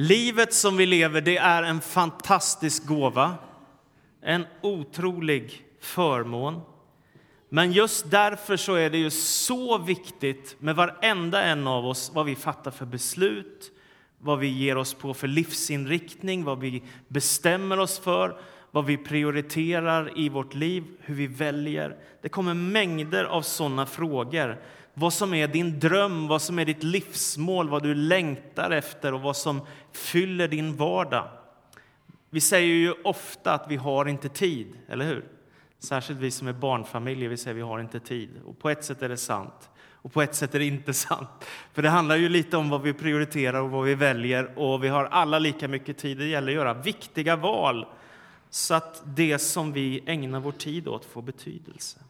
Livet som vi lever det är en fantastisk gåva, en otrolig förmån. Men just därför så är det ju så viktigt med varenda en av oss vad vi fattar för beslut, vad vi ger oss på för livsinriktning, vad vi bestämmer oss för, vad vi prioriterar i vårt liv, hur vi väljer. Det kommer mängder av sådana frågor. Vad som är din dröm, vad som är ditt livsmål, vad du längtar efter och vad som fyller din vardag. Vi säger ju ofta att vi har inte tid, eller hur? Särskilt vi som är barnfamiljer, vi säger vi har inte tid. Och på ett sätt är det sant. Och på ett sätt är det inte sant. För det handlar ju lite om vad vi prioriterar och vad vi väljer. Och vi har alla lika mycket tid. Det gäller att göra viktiga val så att det som vi ägnar vår tid åt får betydelse.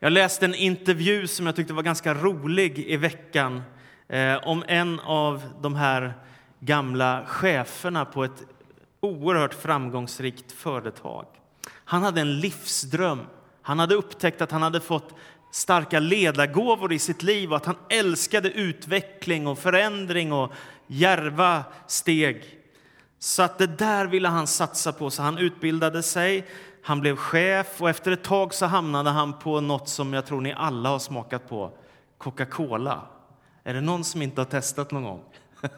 Jag läste en intervju som jag tyckte var ganska rolig i veckan eh, om en av de här gamla cheferna på ett oerhört framgångsrikt företag. Han hade en livsdröm. Han hade upptäckt att han hade fått starka ledargåvor i sitt liv och att han älskade utveckling och förändring och järva steg. Så att det där ville han satsa på, så han utbildade sig, han blev chef och efter ett tag så hamnade han på något som jag tror ni alla har smakat på, Coca-Cola. Är det någon som inte har testat någon gång?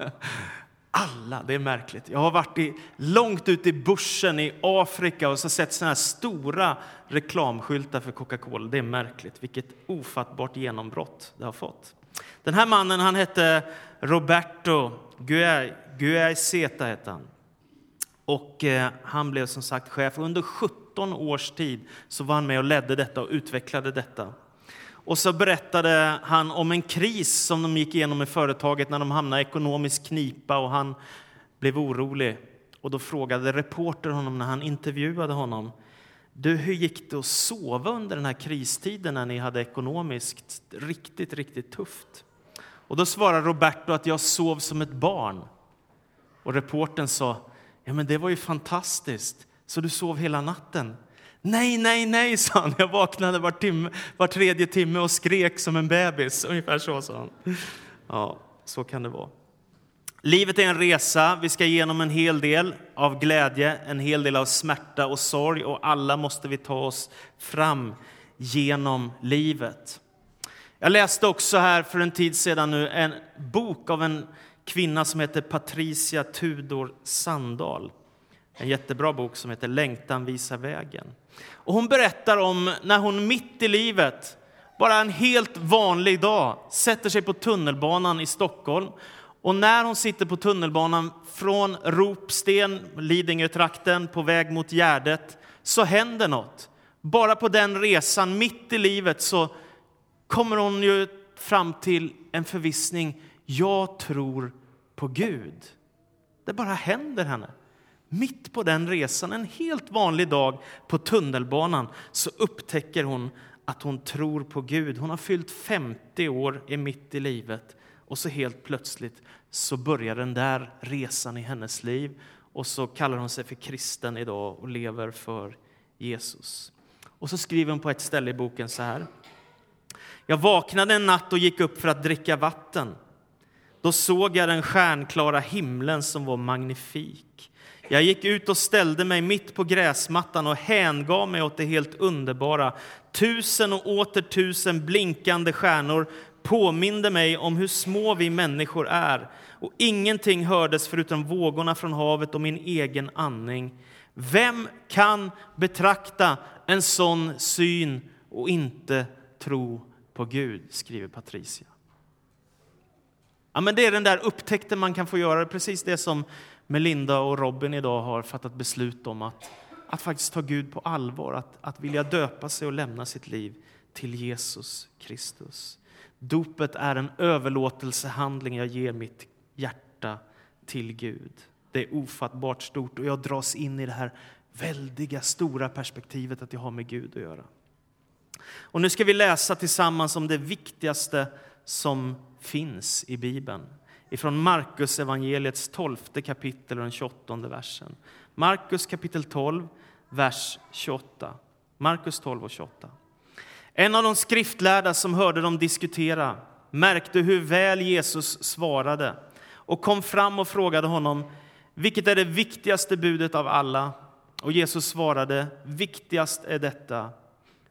Alla, det är märkligt. Jag har varit i, långt ute i bushen i Afrika och så sett såna här stora reklamskyltar för Coca-Cola. Det är märkligt. Vilket ofattbart genombrott det har fått. Den här mannen han hette Roberto Guaiseta. Hette han. Och eh, han blev som sagt chef. Under 17 års tid så var han med och ledde detta och utvecklade detta. Och så berättade han om en kris som de gick igenom i företaget när de hamnade i ekonomisk knipa och han blev orolig. Och då frågade reporter honom när han intervjuade honom. Du, hur gick det att sova under den här kristiden när ni hade ekonomiskt riktigt, riktigt tufft? Och då svarade Roberto att jag sov som ett barn. Och reporten sa, ja men det var ju fantastiskt, så du sov hela natten? Nej, nej, nej, sa han. Jag vaknade var, timme, var tredje timme och skrek som en bebis. Ungefär så, sa han. Ja, så kan det vara. Livet är en resa. Vi ska igenom en hel del av glädje, en hel del av smärta och sorg och alla måste vi ta oss fram genom livet. Jag läste också här för en tid sedan nu en bok av en kvinna som heter Patricia Tudor Sandahl. En jättebra bok som heter Längtan visar vägen. Och hon berättar om när hon mitt i livet, bara en helt vanlig dag, sätter sig på tunnelbanan i Stockholm. Och när hon sitter på tunnelbanan från Ropsten, Lidingötrakten, på väg mot Gärdet, så händer något. Bara på den resan, mitt i livet, så kommer hon ju fram till en förvissning. Jag tror på Gud. Det bara händer henne. Mitt på den resan, en helt vanlig dag på tunnelbanan, så upptäcker hon att hon tror på Gud. Hon har fyllt 50 år, är mitt i livet och så helt plötsligt så börjar den där resan i hennes liv och så kallar hon sig för kristen idag och lever för Jesus. Och så skriver hon på ett ställe i boken så här. Jag vaknade en natt och gick upp för att dricka vatten. Då såg jag den stjärnklara himlen som var magnifik. Jag gick ut och ställde mig mitt på gräsmattan och hängav mig åt det helt underbara. Tusen och åter tusen blinkande stjärnor påminde mig om hur små vi människor är och ingenting hördes förutom vågorna från havet och min egen andning. Vem kan betrakta en sån syn och inte tro på Gud, skriver Patricia. Ja, men det är den där upptäckten man kan få göra, precis det som Melinda och Robin idag har fattat beslut om att, att faktiskt ta Gud på allvar, att, att vilja döpa sig och lämna sitt liv till Jesus Kristus. Dopet är en överlåtelsehandling. Jag ger mitt hjärta till Gud. Det är ofattbart stort och jag dras in i det här väldiga, stora perspektivet att jag har med Gud att göra. Och nu ska vi läsa tillsammans om det viktigaste som finns i Bibeln ifrån Markus evangeliets 12 kapitel och den 28 versen. Markus kapitel 12, vers 28. Markus 12 och 28. En av de skriftlärda som hörde dem diskutera märkte hur väl Jesus svarade och kom fram och frågade honom vilket är det viktigaste budet av alla. Och Jesus svarade, viktigast är detta.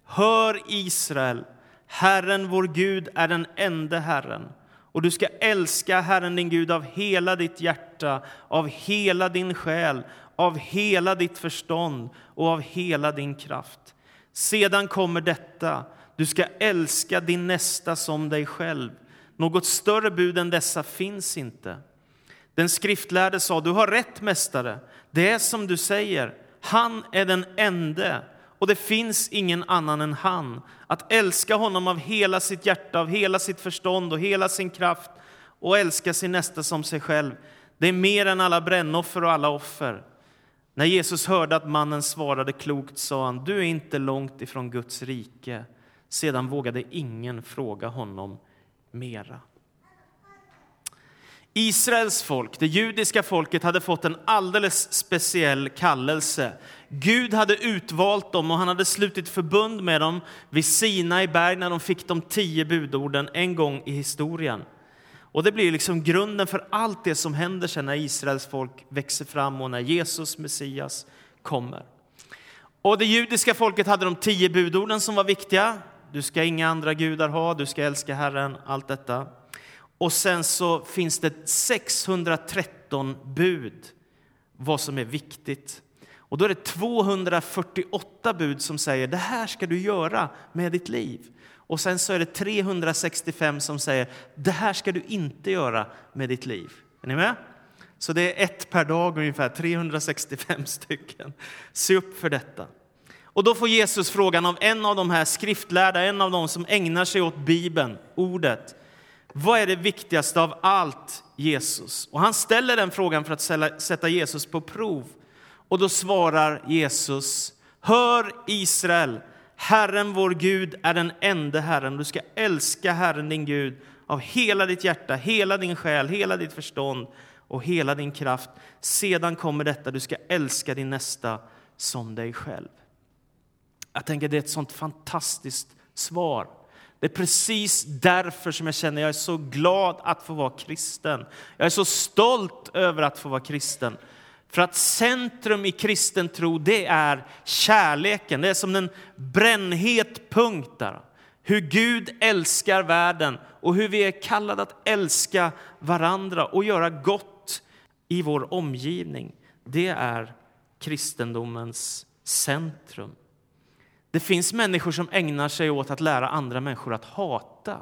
Hör Israel, Herren vår Gud är den enda Herren. Och du ska älska Herren din Gud av hela ditt hjärta, av hela din själ, av hela ditt förstånd och av hela din kraft. Sedan kommer detta, du ska älska din nästa som dig själv. Något större bud än dessa finns inte. Den skriftlärde sa, du har rätt mästare, det är som du säger, han är den ende och det finns ingen annan än han. Att älska honom av hela sitt hjärta, av hela sitt förstånd och hela sin kraft och älska sin nästa som sig själv, det är mer än alla brännoffer och alla offer. När Jesus hörde att mannen svarade klokt sa han, du är inte långt ifrån Guds rike. Sedan vågade ingen fråga honom mera. Israels folk, det judiska folket, hade fått en alldeles speciell kallelse. Gud hade utvalt dem och han hade slutit förbund med dem vid Sinai berg när de fick de tio budorden en gång i historien. Och det blir liksom grunden för allt det som händer sen när Israels folk växer fram och när Jesus, Messias, kommer. Och det judiska folket hade de tio budorden som var viktiga. Du ska inga andra gudar ha, du ska älska Herren, allt detta. Och sen så finns det 613 bud, vad som är viktigt. Och då är det 248 bud som säger det här ska du göra med ditt liv. Och sen så är det 365 som säger det här ska du inte göra med ditt liv. Är ni med? Så det är ett per dag ungefär, 365 stycken. Se upp för detta. Och då får Jesus frågan av en av de här skriftlärda, en av de som ägnar sig åt Bibeln, ordet. Vad är det viktigaste av allt, Jesus? Och han ställer den frågan för att sätta Jesus på prov. Och då svarar Jesus, hör Israel, Herren vår Gud är den enda Herren. Du ska älska Herren din Gud av hela ditt hjärta, hela din själ, hela ditt förstånd och hela din kraft. Sedan kommer detta, du ska älska din nästa som dig själv. Jag tänker det är ett sånt fantastiskt svar. Det är precis därför som jag känner jag är så glad att få vara kristen. Jag är så stolt över att få vara kristen. För att centrum i kristen tro, det är kärleken. Det är som en brännhet punkt där. Hur Gud älskar världen och hur vi är kallade att älska varandra och göra gott i vår omgivning. Det är kristendomens centrum. Det finns människor som ägnar sig åt att lära andra människor att hata.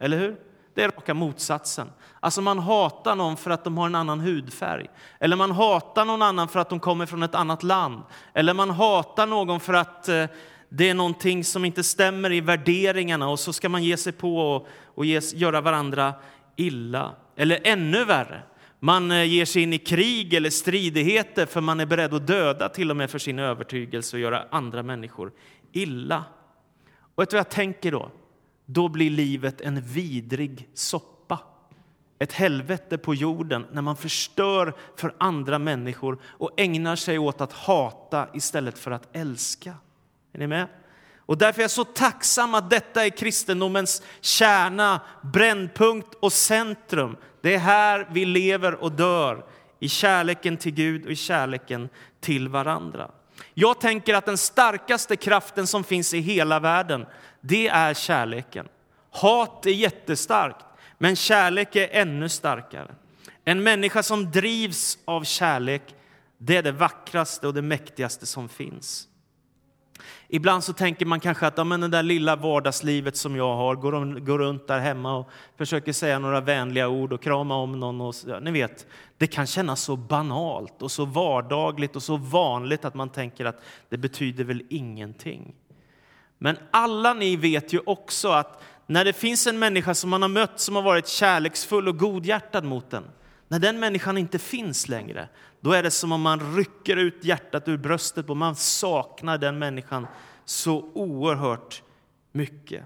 Eller hur? Det är raka motsatsen. Alltså man hatar någon för att de har en annan hudfärg. Eller man hatar någon annan för att de kommer från ett annat land. Eller man hatar någon för att eh, det är någonting som inte stämmer i värderingarna och så ska man ge sig på och, och ges, göra varandra illa. Eller ännu värre, man eh, ger sig in i krig eller stridigheter för man är beredd att döda till och med för sin övertygelse och göra andra människor illa. Och vet du vad jag tänker då? Då blir livet en vidrig soppa. Ett helvete på jorden när man förstör för andra människor och ägnar sig åt att hata istället för att älska. Är ni med? Och därför är jag så tacksam att detta är kristendomens kärna, brännpunkt och centrum. Det är här vi lever och dör, i kärleken till Gud och i kärleken till varandra. Jag tänker att den starkaste kraften som finns i hela världen, det är kärleken. Hat är jättestarkt, men kärlek är ännu starkare. En människa som drivs av kärlek, det är det vackraste och det mäktigaste som finns. Ibland så tänker man kanske att ja, men det där lilla vardagslivet som jag har, går, går runt där hemma och försöker säga några vänliga ord och krama om någon. Och, ja, ni vet, det kan kännas så banalt och så vardagligt och så vanligt att man tänker att det betyder väl ingenting. Men alla ni vet ju också att när det finns en människa som man har mött som har varit kärleksfull och godhjärtad mot en, när den människan inte finns längre, då är det som om man rycker ut hjärtat ur bröstet och man saknar den människan så oerhört mycket.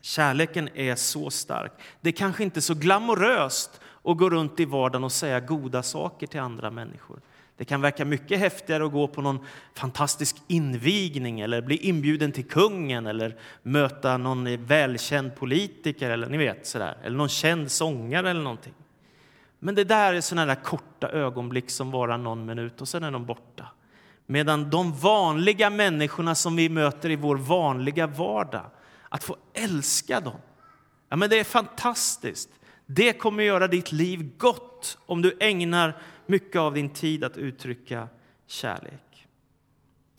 Kärleken är så stark. Det är kanske inte så glamoröst att gå runt i vardagen och säga goda saker till andra människor. Det kan verka mycket häftigare att gå på någon fantastisk invigning eller bli inbjuden till kungen eller möta någon välkänd politiker eller ni vet sådär, eller någon känd sångare eller någonting. Men det där är sådana där korta ögonblick som varar någon minut och sen är de borta. Medan de vanliga människorna som vi möter i vår vanliga vardag, att få älska dem, ja, men det är fantastiskt. Det kommer göra ditt liv gott om du ägnar mycket av din tid att uttrycka kärlek.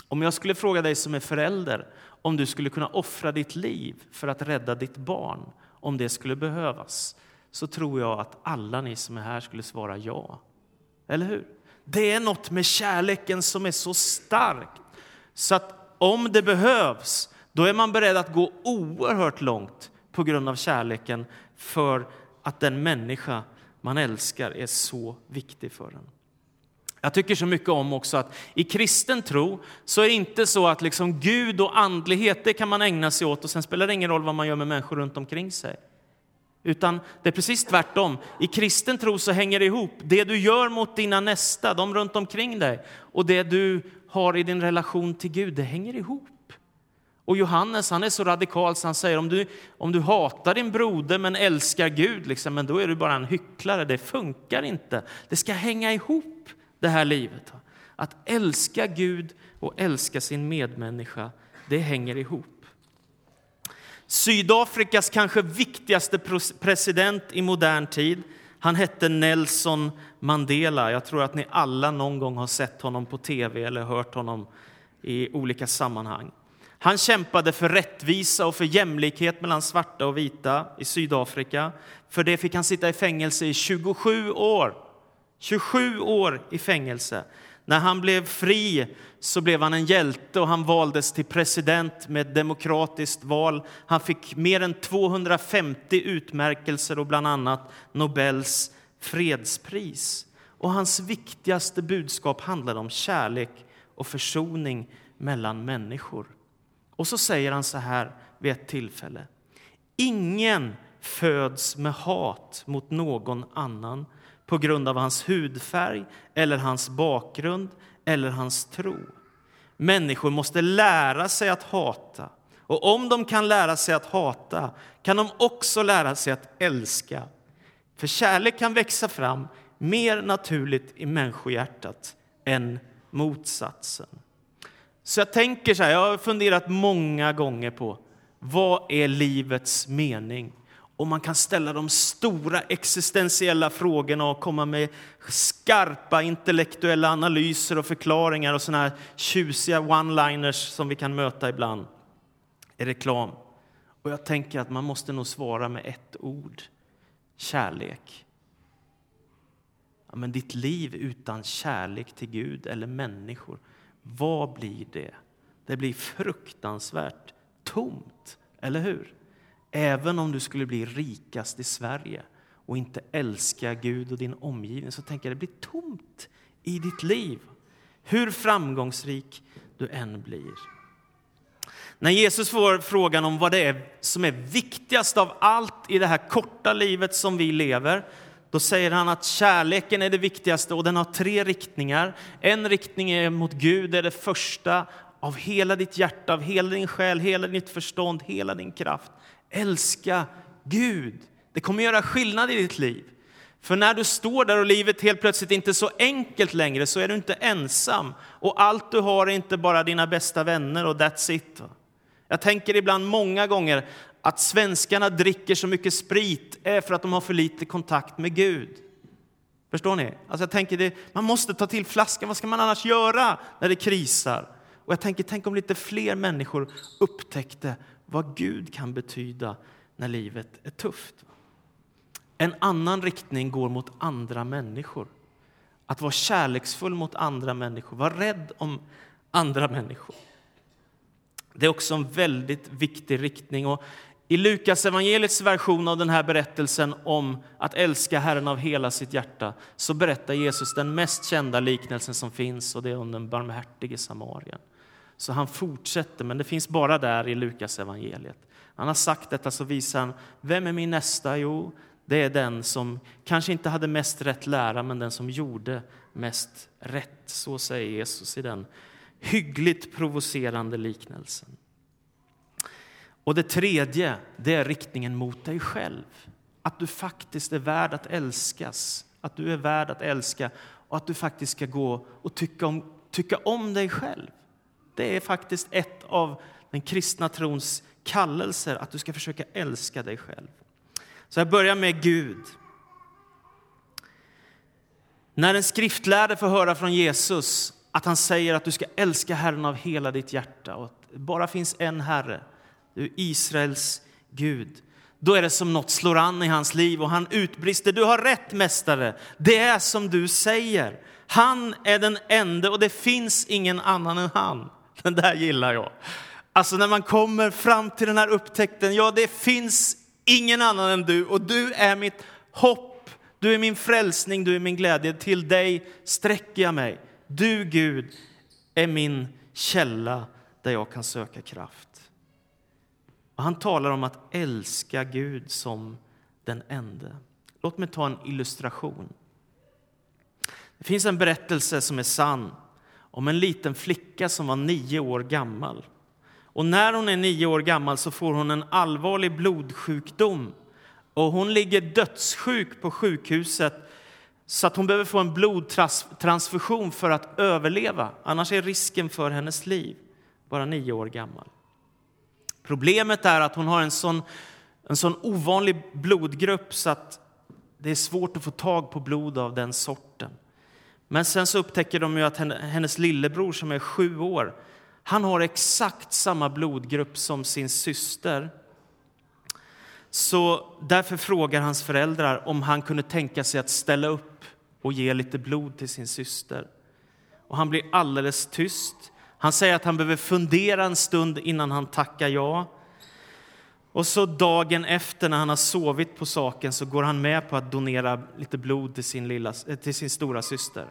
Om jag skulle fråga dig som är förälder om du skulle kunna offra ditt liv för att rädda ditt barn, om det skulle behövas, så tror jag att alla ni som är här skulle svara ja. Eller hur? Det är något med kärleken som är så starkt så att om det behövs, då är man beredd att gå oerhört långt på grund av kärleken för att den människa man älskar är så viktig för en. Jag tycker så mycket om också att i kristen tro så är det inte så att liksom Gud och andlighet, det kan man ägna sig åt och sen spelar det ingen roll vad man gör med människor runt omkring sig. Utan det är precis tvärtom. I kristen tro så hänger det ihop. Det du gör mot dina nästa, de runt omkring dig, och det du har i din relation till Gud, det hänger ihop. Och Johannes han är så radikal så han säger om du, om du hatar din broder men älskar Gud, liksom, men då är du bara en hycklare. Det funkar inte. Det ska hänga ihop det här livet. Att älska Gud och älska sin medmänniska, det hänger ihop. Sydafrikas kanske viktigaste president i modern tid, han hette Nelson Mandela. Jag tror att ni alla någon gång har sett honom på tv eller hört honom i olika sammanhang. Han kämpade för rättvisa och för jämlikhet mellan svarta och vita i Sydafrika. För det fick han sitta i fängelse i 27 år. 27 år i fängelse. När han blev fri så blev han en hjälte och han valdes till president med ett demokratiskt val. Han fick mer än 250 utmärkelser och bland annat Nobels fredspris. Och hans viktigaste budskap handlade om kärlek och försoning mellan människor. Och så säger han så här vid ett tillfälle. Ingen föds med hat mot någon annan på grund av hans hudfärg eller hans bakgrund eller hans tro. Människor måste lära sig att hata. Och om de kan lära sig att hata kan de också lära sig att älska. För kärlek kan växa fram mer naturligt i människohjärtat än motsatsen. Så jag tänker så här, jag har funderat många gånger på vad är livets mening? Och man kan ställa de stora existentiella frågorna och komma med skarpa intellektuella analyser och förklaringar och såna här tjusiga one-liners som vi kan möta ibland i reklam. Och jag tänker att man måste nog svara med ett ord. Kärlek. Ja, men ditt liv utan kärlek till Gud eller människor, vad blir det? Det blir fruktansvärt tomt, eller hur? Även om du skulle bli rikast i Sverige och inte älska Gud och din omgivning så tänker jag det blir tomt i ditt liv, hur framgångsrik du än blir. När Jesus får frågan om vad det är som är viktigast av allt i det här korta livet som vi lever, då säger han att kärleken är det viktigaste och den har tre riktningar. En riktning är mot Gud, det är det första av hela ditt hjärta, av hela din själ, hela ditt förstånd, hela din kraft. Älska Gud. Det kommer göra skillnad i ditt liv. För när du står där och livet helt plötsligt inte är så enkelt längre så är du inte ensam. Och allt du har är inte bara dina bästa vänner och that's it. Jag tänker ibland många gånger att svenskarna dricker så mycket sprit är för att de har för lite kontakt med Gud. Förstår ni? Alltså jag tänker det, man måste ta till flaskan, vad ska man annars göra när det krisar? Och jag tänker, tänk om lite fler människor upptäckte vad Gud kan betyda när livet är tufft. En annan riktning går mot andra människor. Att vara kärleksfull mot andra människor, vara rädd om andra människor. Det är också en väldigt viktig riktning. Och I Lukas evangeliets version av den här berättelsen om att älska Herren av hela sitt hjärta så berättar Jesus den mest kända liknelsen som finns och det är om den barmhärtige samarien. Så han fortsätter, men det finns bara där i Lukas evangeliet. Han har sagt detta så visar han, vem är min nästa? Jo, det är den som kanske inte hade mest rätt lära, men den som gjorde mest rätt. Så säger Jesus i den hyggligt provocerande liknelsen. Och det tredje, det är riktningen mot dig själv. Att du faktiskt är värd att älskas att du är värd att älska och att du faktiskt ska gå och tycka om, tycka om dig själv. Det är faktiskt ett av den kristna trons kallelser, att du ska försöka älska dig själv. Så jag börjar med Gud. När en skriftlärde får höra från Jesus att han säger att du ska älska Herren av hela ditt hjärta och att det bara finns en Herre, du är Israels Gud. Då är det som något slår an i hans liv och han utbrister, du har rätt mästare, det är som du säger. Han är den ende, och det finns ingen annan än han. Den där gillar jag. Alltså när man kommer fram till den här upptäckten, ja det finns ingen annan än du och du är mitt hopp, du är min frälsning, du är min glädje. Till dig sträcker jag mig. Du Gud är min källa där jag kan söka kraft. Och han talar om att älska Gud som den ende. Låt mig ta en illustration. Det finns en berättelse som är sann om en liten flicka som var nio år gammal. Och när hon är nio år gammal så får hon en allvarlig blodsjukdom. Och hon ligger dödssjuk på sjukhuset så att hon behöver få en blodtransfusion för att överleva. Annars är risken för hennes liv bara nio år gammal. Problemet är att hon har en sån, en sån ovanlig blodgrupp så att det är svårt att få tag på blod av den sorten. Men sen så upptäcker de ju att hennes lillebror som är sju år, han har exakt samma blodgrupp som sin syster. Så därför frågar hans föräldrar om han kunde tänka sig att ställa upp och ge lite blod till sin syster. Och han blir alldeles tyst. Han säger att han behöver fundera en stund innan han tackar ja. Och så dagen efter när han har sovit på saken så går han med på att donera lite blod till sin, lilla, eh, till sin stora syster.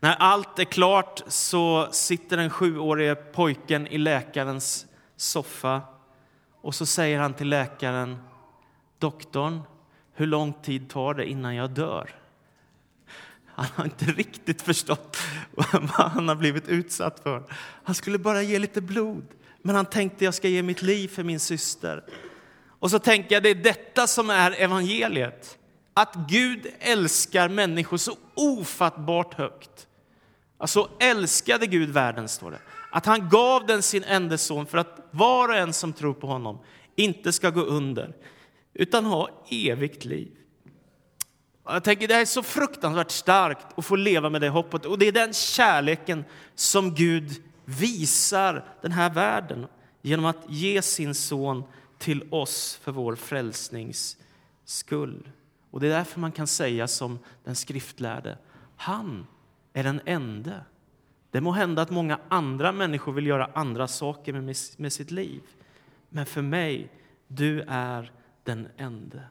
När allt är klart så sitter den sjuårige pojken i läkarens soffa och så säger han till läkaren, doktorn, hur lång tid tar det innan jag dör? Han har inte riktigt förstått vad han har blivit utsatt för. Han skulle bara ge lite blod, men han tänkte jag ska ge mitt liv för min syster. Och så tänker jag det är detta som är evangeliet. Att Gud älskar människor så ofattbart högt. Alltså älskade Gud världen, står det. Att han gav den sin enda son för att var och en som tror på honom inte ska gå under, utan ha evigt liv. Jag tänker Det är så fruktansvärt starkt att få leva med det hoppet. Och det är den kärleken som Gud visar den här världen genom att ge sin son till oss för vår frälsnings skull. Och Det är därför man kan säga som den skriftlärde, han är den ende. Det må hända att många andra människor vill göra andra saker med, med sitt liv. Men för mig, du är den ende.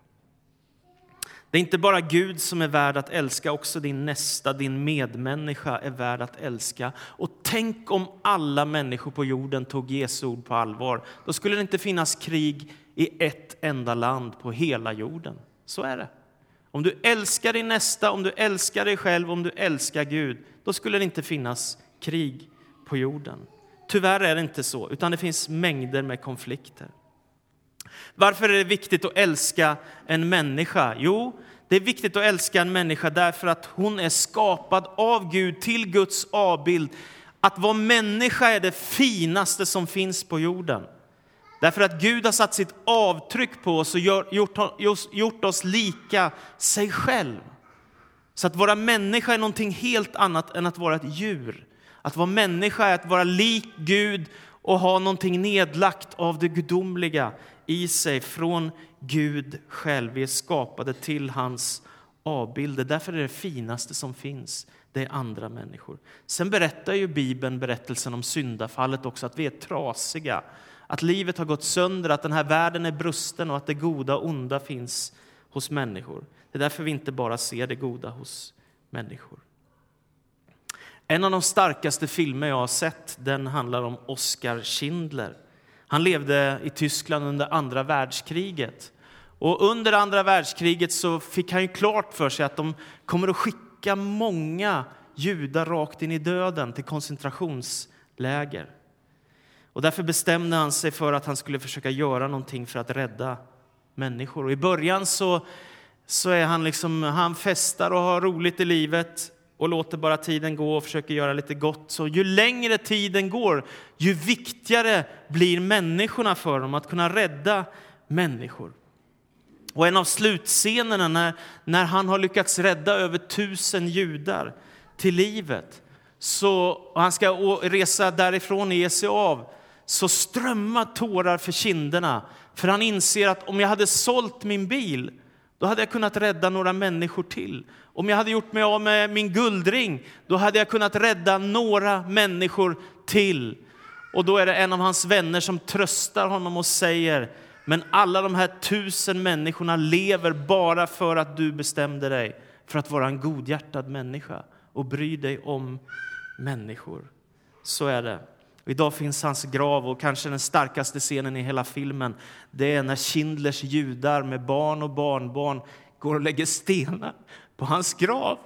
Det är inte bara Gud som är värd att älska, också din nästa, din medmänniska är värd att älska. Och tänk om alla människor på jorden tog Jesu ord på allvar. Då skulle det inte finnas krig i ett enda land på hela jorden. Så är det. Om du älskar din nästa, om du älskar dig själv, om du älskar Gud, då skulle det inte finnas krig på jorden. Tyvärr är det inte så, utan det finns mängder med konflikter. Varför är det viktigt att älska en människa? Jo, det är viktigt att älska en människa därför att hon är skapad av Gud till Guds avbild. Att vara människa är det finaste som finns på jorden. Därför att Gud har satt sitt avtryck på oss och gjort, oss lika sig själv. Så att vara människa är någonting helt annat än att vara ett djur. Att vara människa är att vara lik Gud och ha någonting nedlagt av det gudomliga i sig från Gud själv. Vi är skapade till hans avbilder. Därför är det finaste som finns, det är andra människor. Sen berättar ju Bibeln berättelsen om syndafallet också, att vi är trasiga. Att livet har gått sönder, att den här världen är brusten och att det goda och onda finns hos människor. Det är därför vi inte bara ser det goda hos människor. En av de starkaste filmer jag har sett den handlar om Oskar Schindler. Han levde i Tyskland under andra världskriget. Och under andra världskriget så fick han ju klart för sig att de kommer att skicka många judar rakt in i döden till koncentrationsläger. Och därför bestämde han sig för att han skulle försöka göra någonting för att rädda människor. Och I början så så är han liksom, han festar och har roligt i livet och låter bara tiden gå och försöker göra lite gott. Så ju längre tiden går, ju viktigare blir människorna för dem, att kunna rädda människor. Och en av slutscenerna när, när han har lyckats rädda över tusen judar till livet, så, och han ska resa därifrån och ge sig av, så strömmar tårar för kinderna. För han inser att om jag hade sålt min bil, då hade jag kunnat rädda några människor till. Om jag hade gjort mig av med min guldring, då hade jag kunnat rädda några människor till. Och då är det en av hans vänner som tröstar honom och säger, men alla de här tusen människorna lever bara för att du bestämde dig för att vara en godhjärtad människa och bry dig om människor. Så är det idag finns hans grav och kanske den starkaste scenen i hela filmen. Det är när Kindlers judar med barn och barnbarn går och lägger stenar på hans grav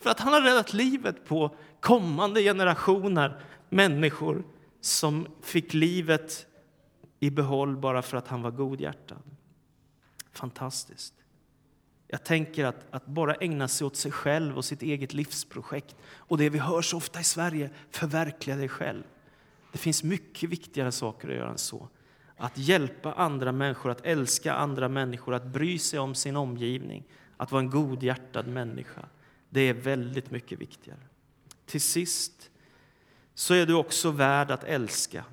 för att han har räddat livet på kommande generationer människor som fick livet i behåll bara för att han var godhjärtad. Fantastiskt. Jag tänker att, att bara ägna sig åt sig själv och sitt eget livsprojekt och det vi hör så ofta i Sverige, förverkliga dig själv. Det finns mycket viktigare saker att göra än så. Att hjälpa andra människor, att älska andra människor, att bry sig om sin omgivning, att vara en godhjärtad människa. Det är väldigt mycket viktigare. Till sist så är du också värd att älska.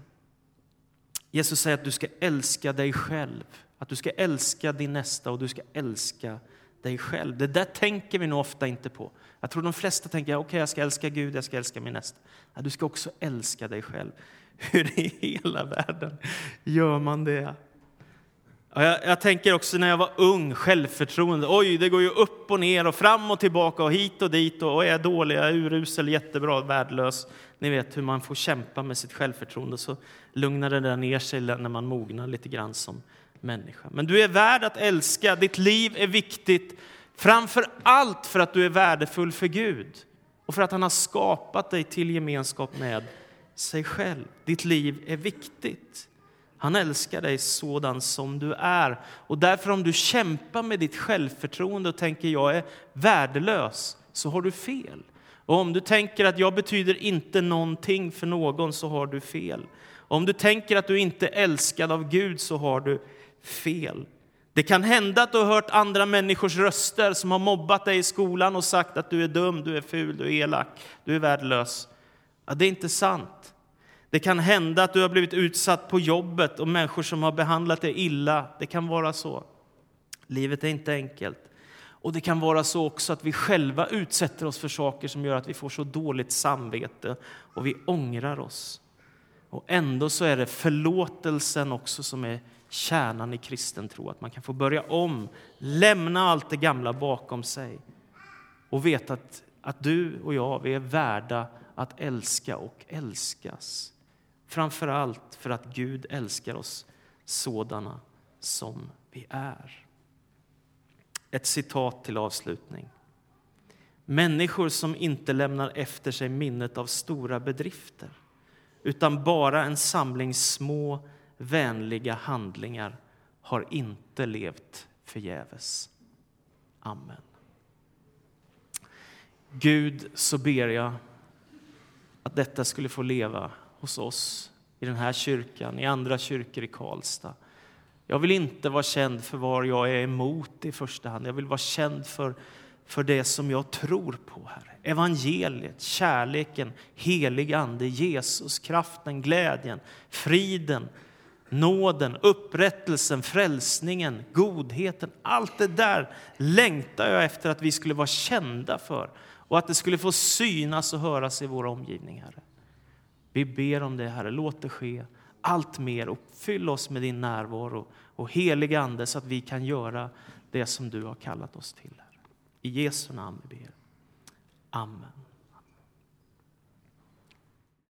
Jesus säger att du ska älska dig själv, att du ska älska din nästa och du ska älska dig själv. Det där tänker vi nog ofta inte på. Jag tror de flesta tänker okej, okay, jag ska älska Gud, jag ska älska min nästa. Ja, du ska också älska dig själv. Hur i hela världen gör man det? Jag, jag, tänker också när jag var ung, självförtroende. Oj, det går ju upp och ner och fram och tillbaka och hit och dit. Och, och är jag dålig, jag är urusel, jättebra, värdelös. Ni vet hur man får kämpa med sitt självförtroende. Så lugnar det där ner sig när man mognar lite grann som människa. Men du är värd att älska, ditt liv är viktigt. Framför allt för att du är värdefull för Gud och för att han har skapat dig till gemenskap med sig själv. Ditt liv är viktigt. Han älskar dig sådan som du är. Och därför om du kämpar med ditt självförtroende och tänker jag är värdelös, så har du fel. Och om du tänker att jag betyder inte någonting för någon, så har du fel. Och om du tänker att du inte är älskad av Gud, så har du fel. Det kan hända att du har hört andra människors röster som har mobbat dig i skolan och sagt att du är dum, du är ful, du är elak, du är värdelös. Ja, det är inte sant. Det kan hända att du har blivit utsatt på jobbet och människor som har behandlat dig illa. Det kan vara så. Livet är inte enkelt. Och det kan vara så också att vi själva utsätter oss för saker som gör att vi får så dåligt samvete och vi ångrar oss. Och ändå så är det förlåtelsen också som är kärnan i kristen tro. Att man kan få börja om, lämna allt det gamla bakom sig och veta att, att du och jag, vi är värda att älska och älskas. Framför allt för att Gud älskar oss sådana som vi är. Ett citat till avslutning. Människor som inte lämnar efter sig minnet av stora bedrifter utan bara en samling små vänliga handlingar har inte levt förgäves. Amen. Gud, så ber jag att detta skulle få leva hos oss i den här kyrkan, i andra kyrkor i Karlstad. Jag vill inte vara känd för vad jag är emot i första hand. Jag vill vara känd för, för det som jag tror på, Herre. Evangeliet, kärleken, helig ande, Jesus, kraften, glädjen, friden, nåden, upprättelsen, frälsningen, godheten. Allt det där längtar jag efter att vi skulle vara kända för och att det skulle få synas och höras i vår omgivning, Herre. Vi ber om det, Herre. Låt det ske allt mer och fyll oss med din närvaro och helig Ande så att vi kan göra det som du har kallat oss till. Herre. I Jesu namn vi ber. Amen.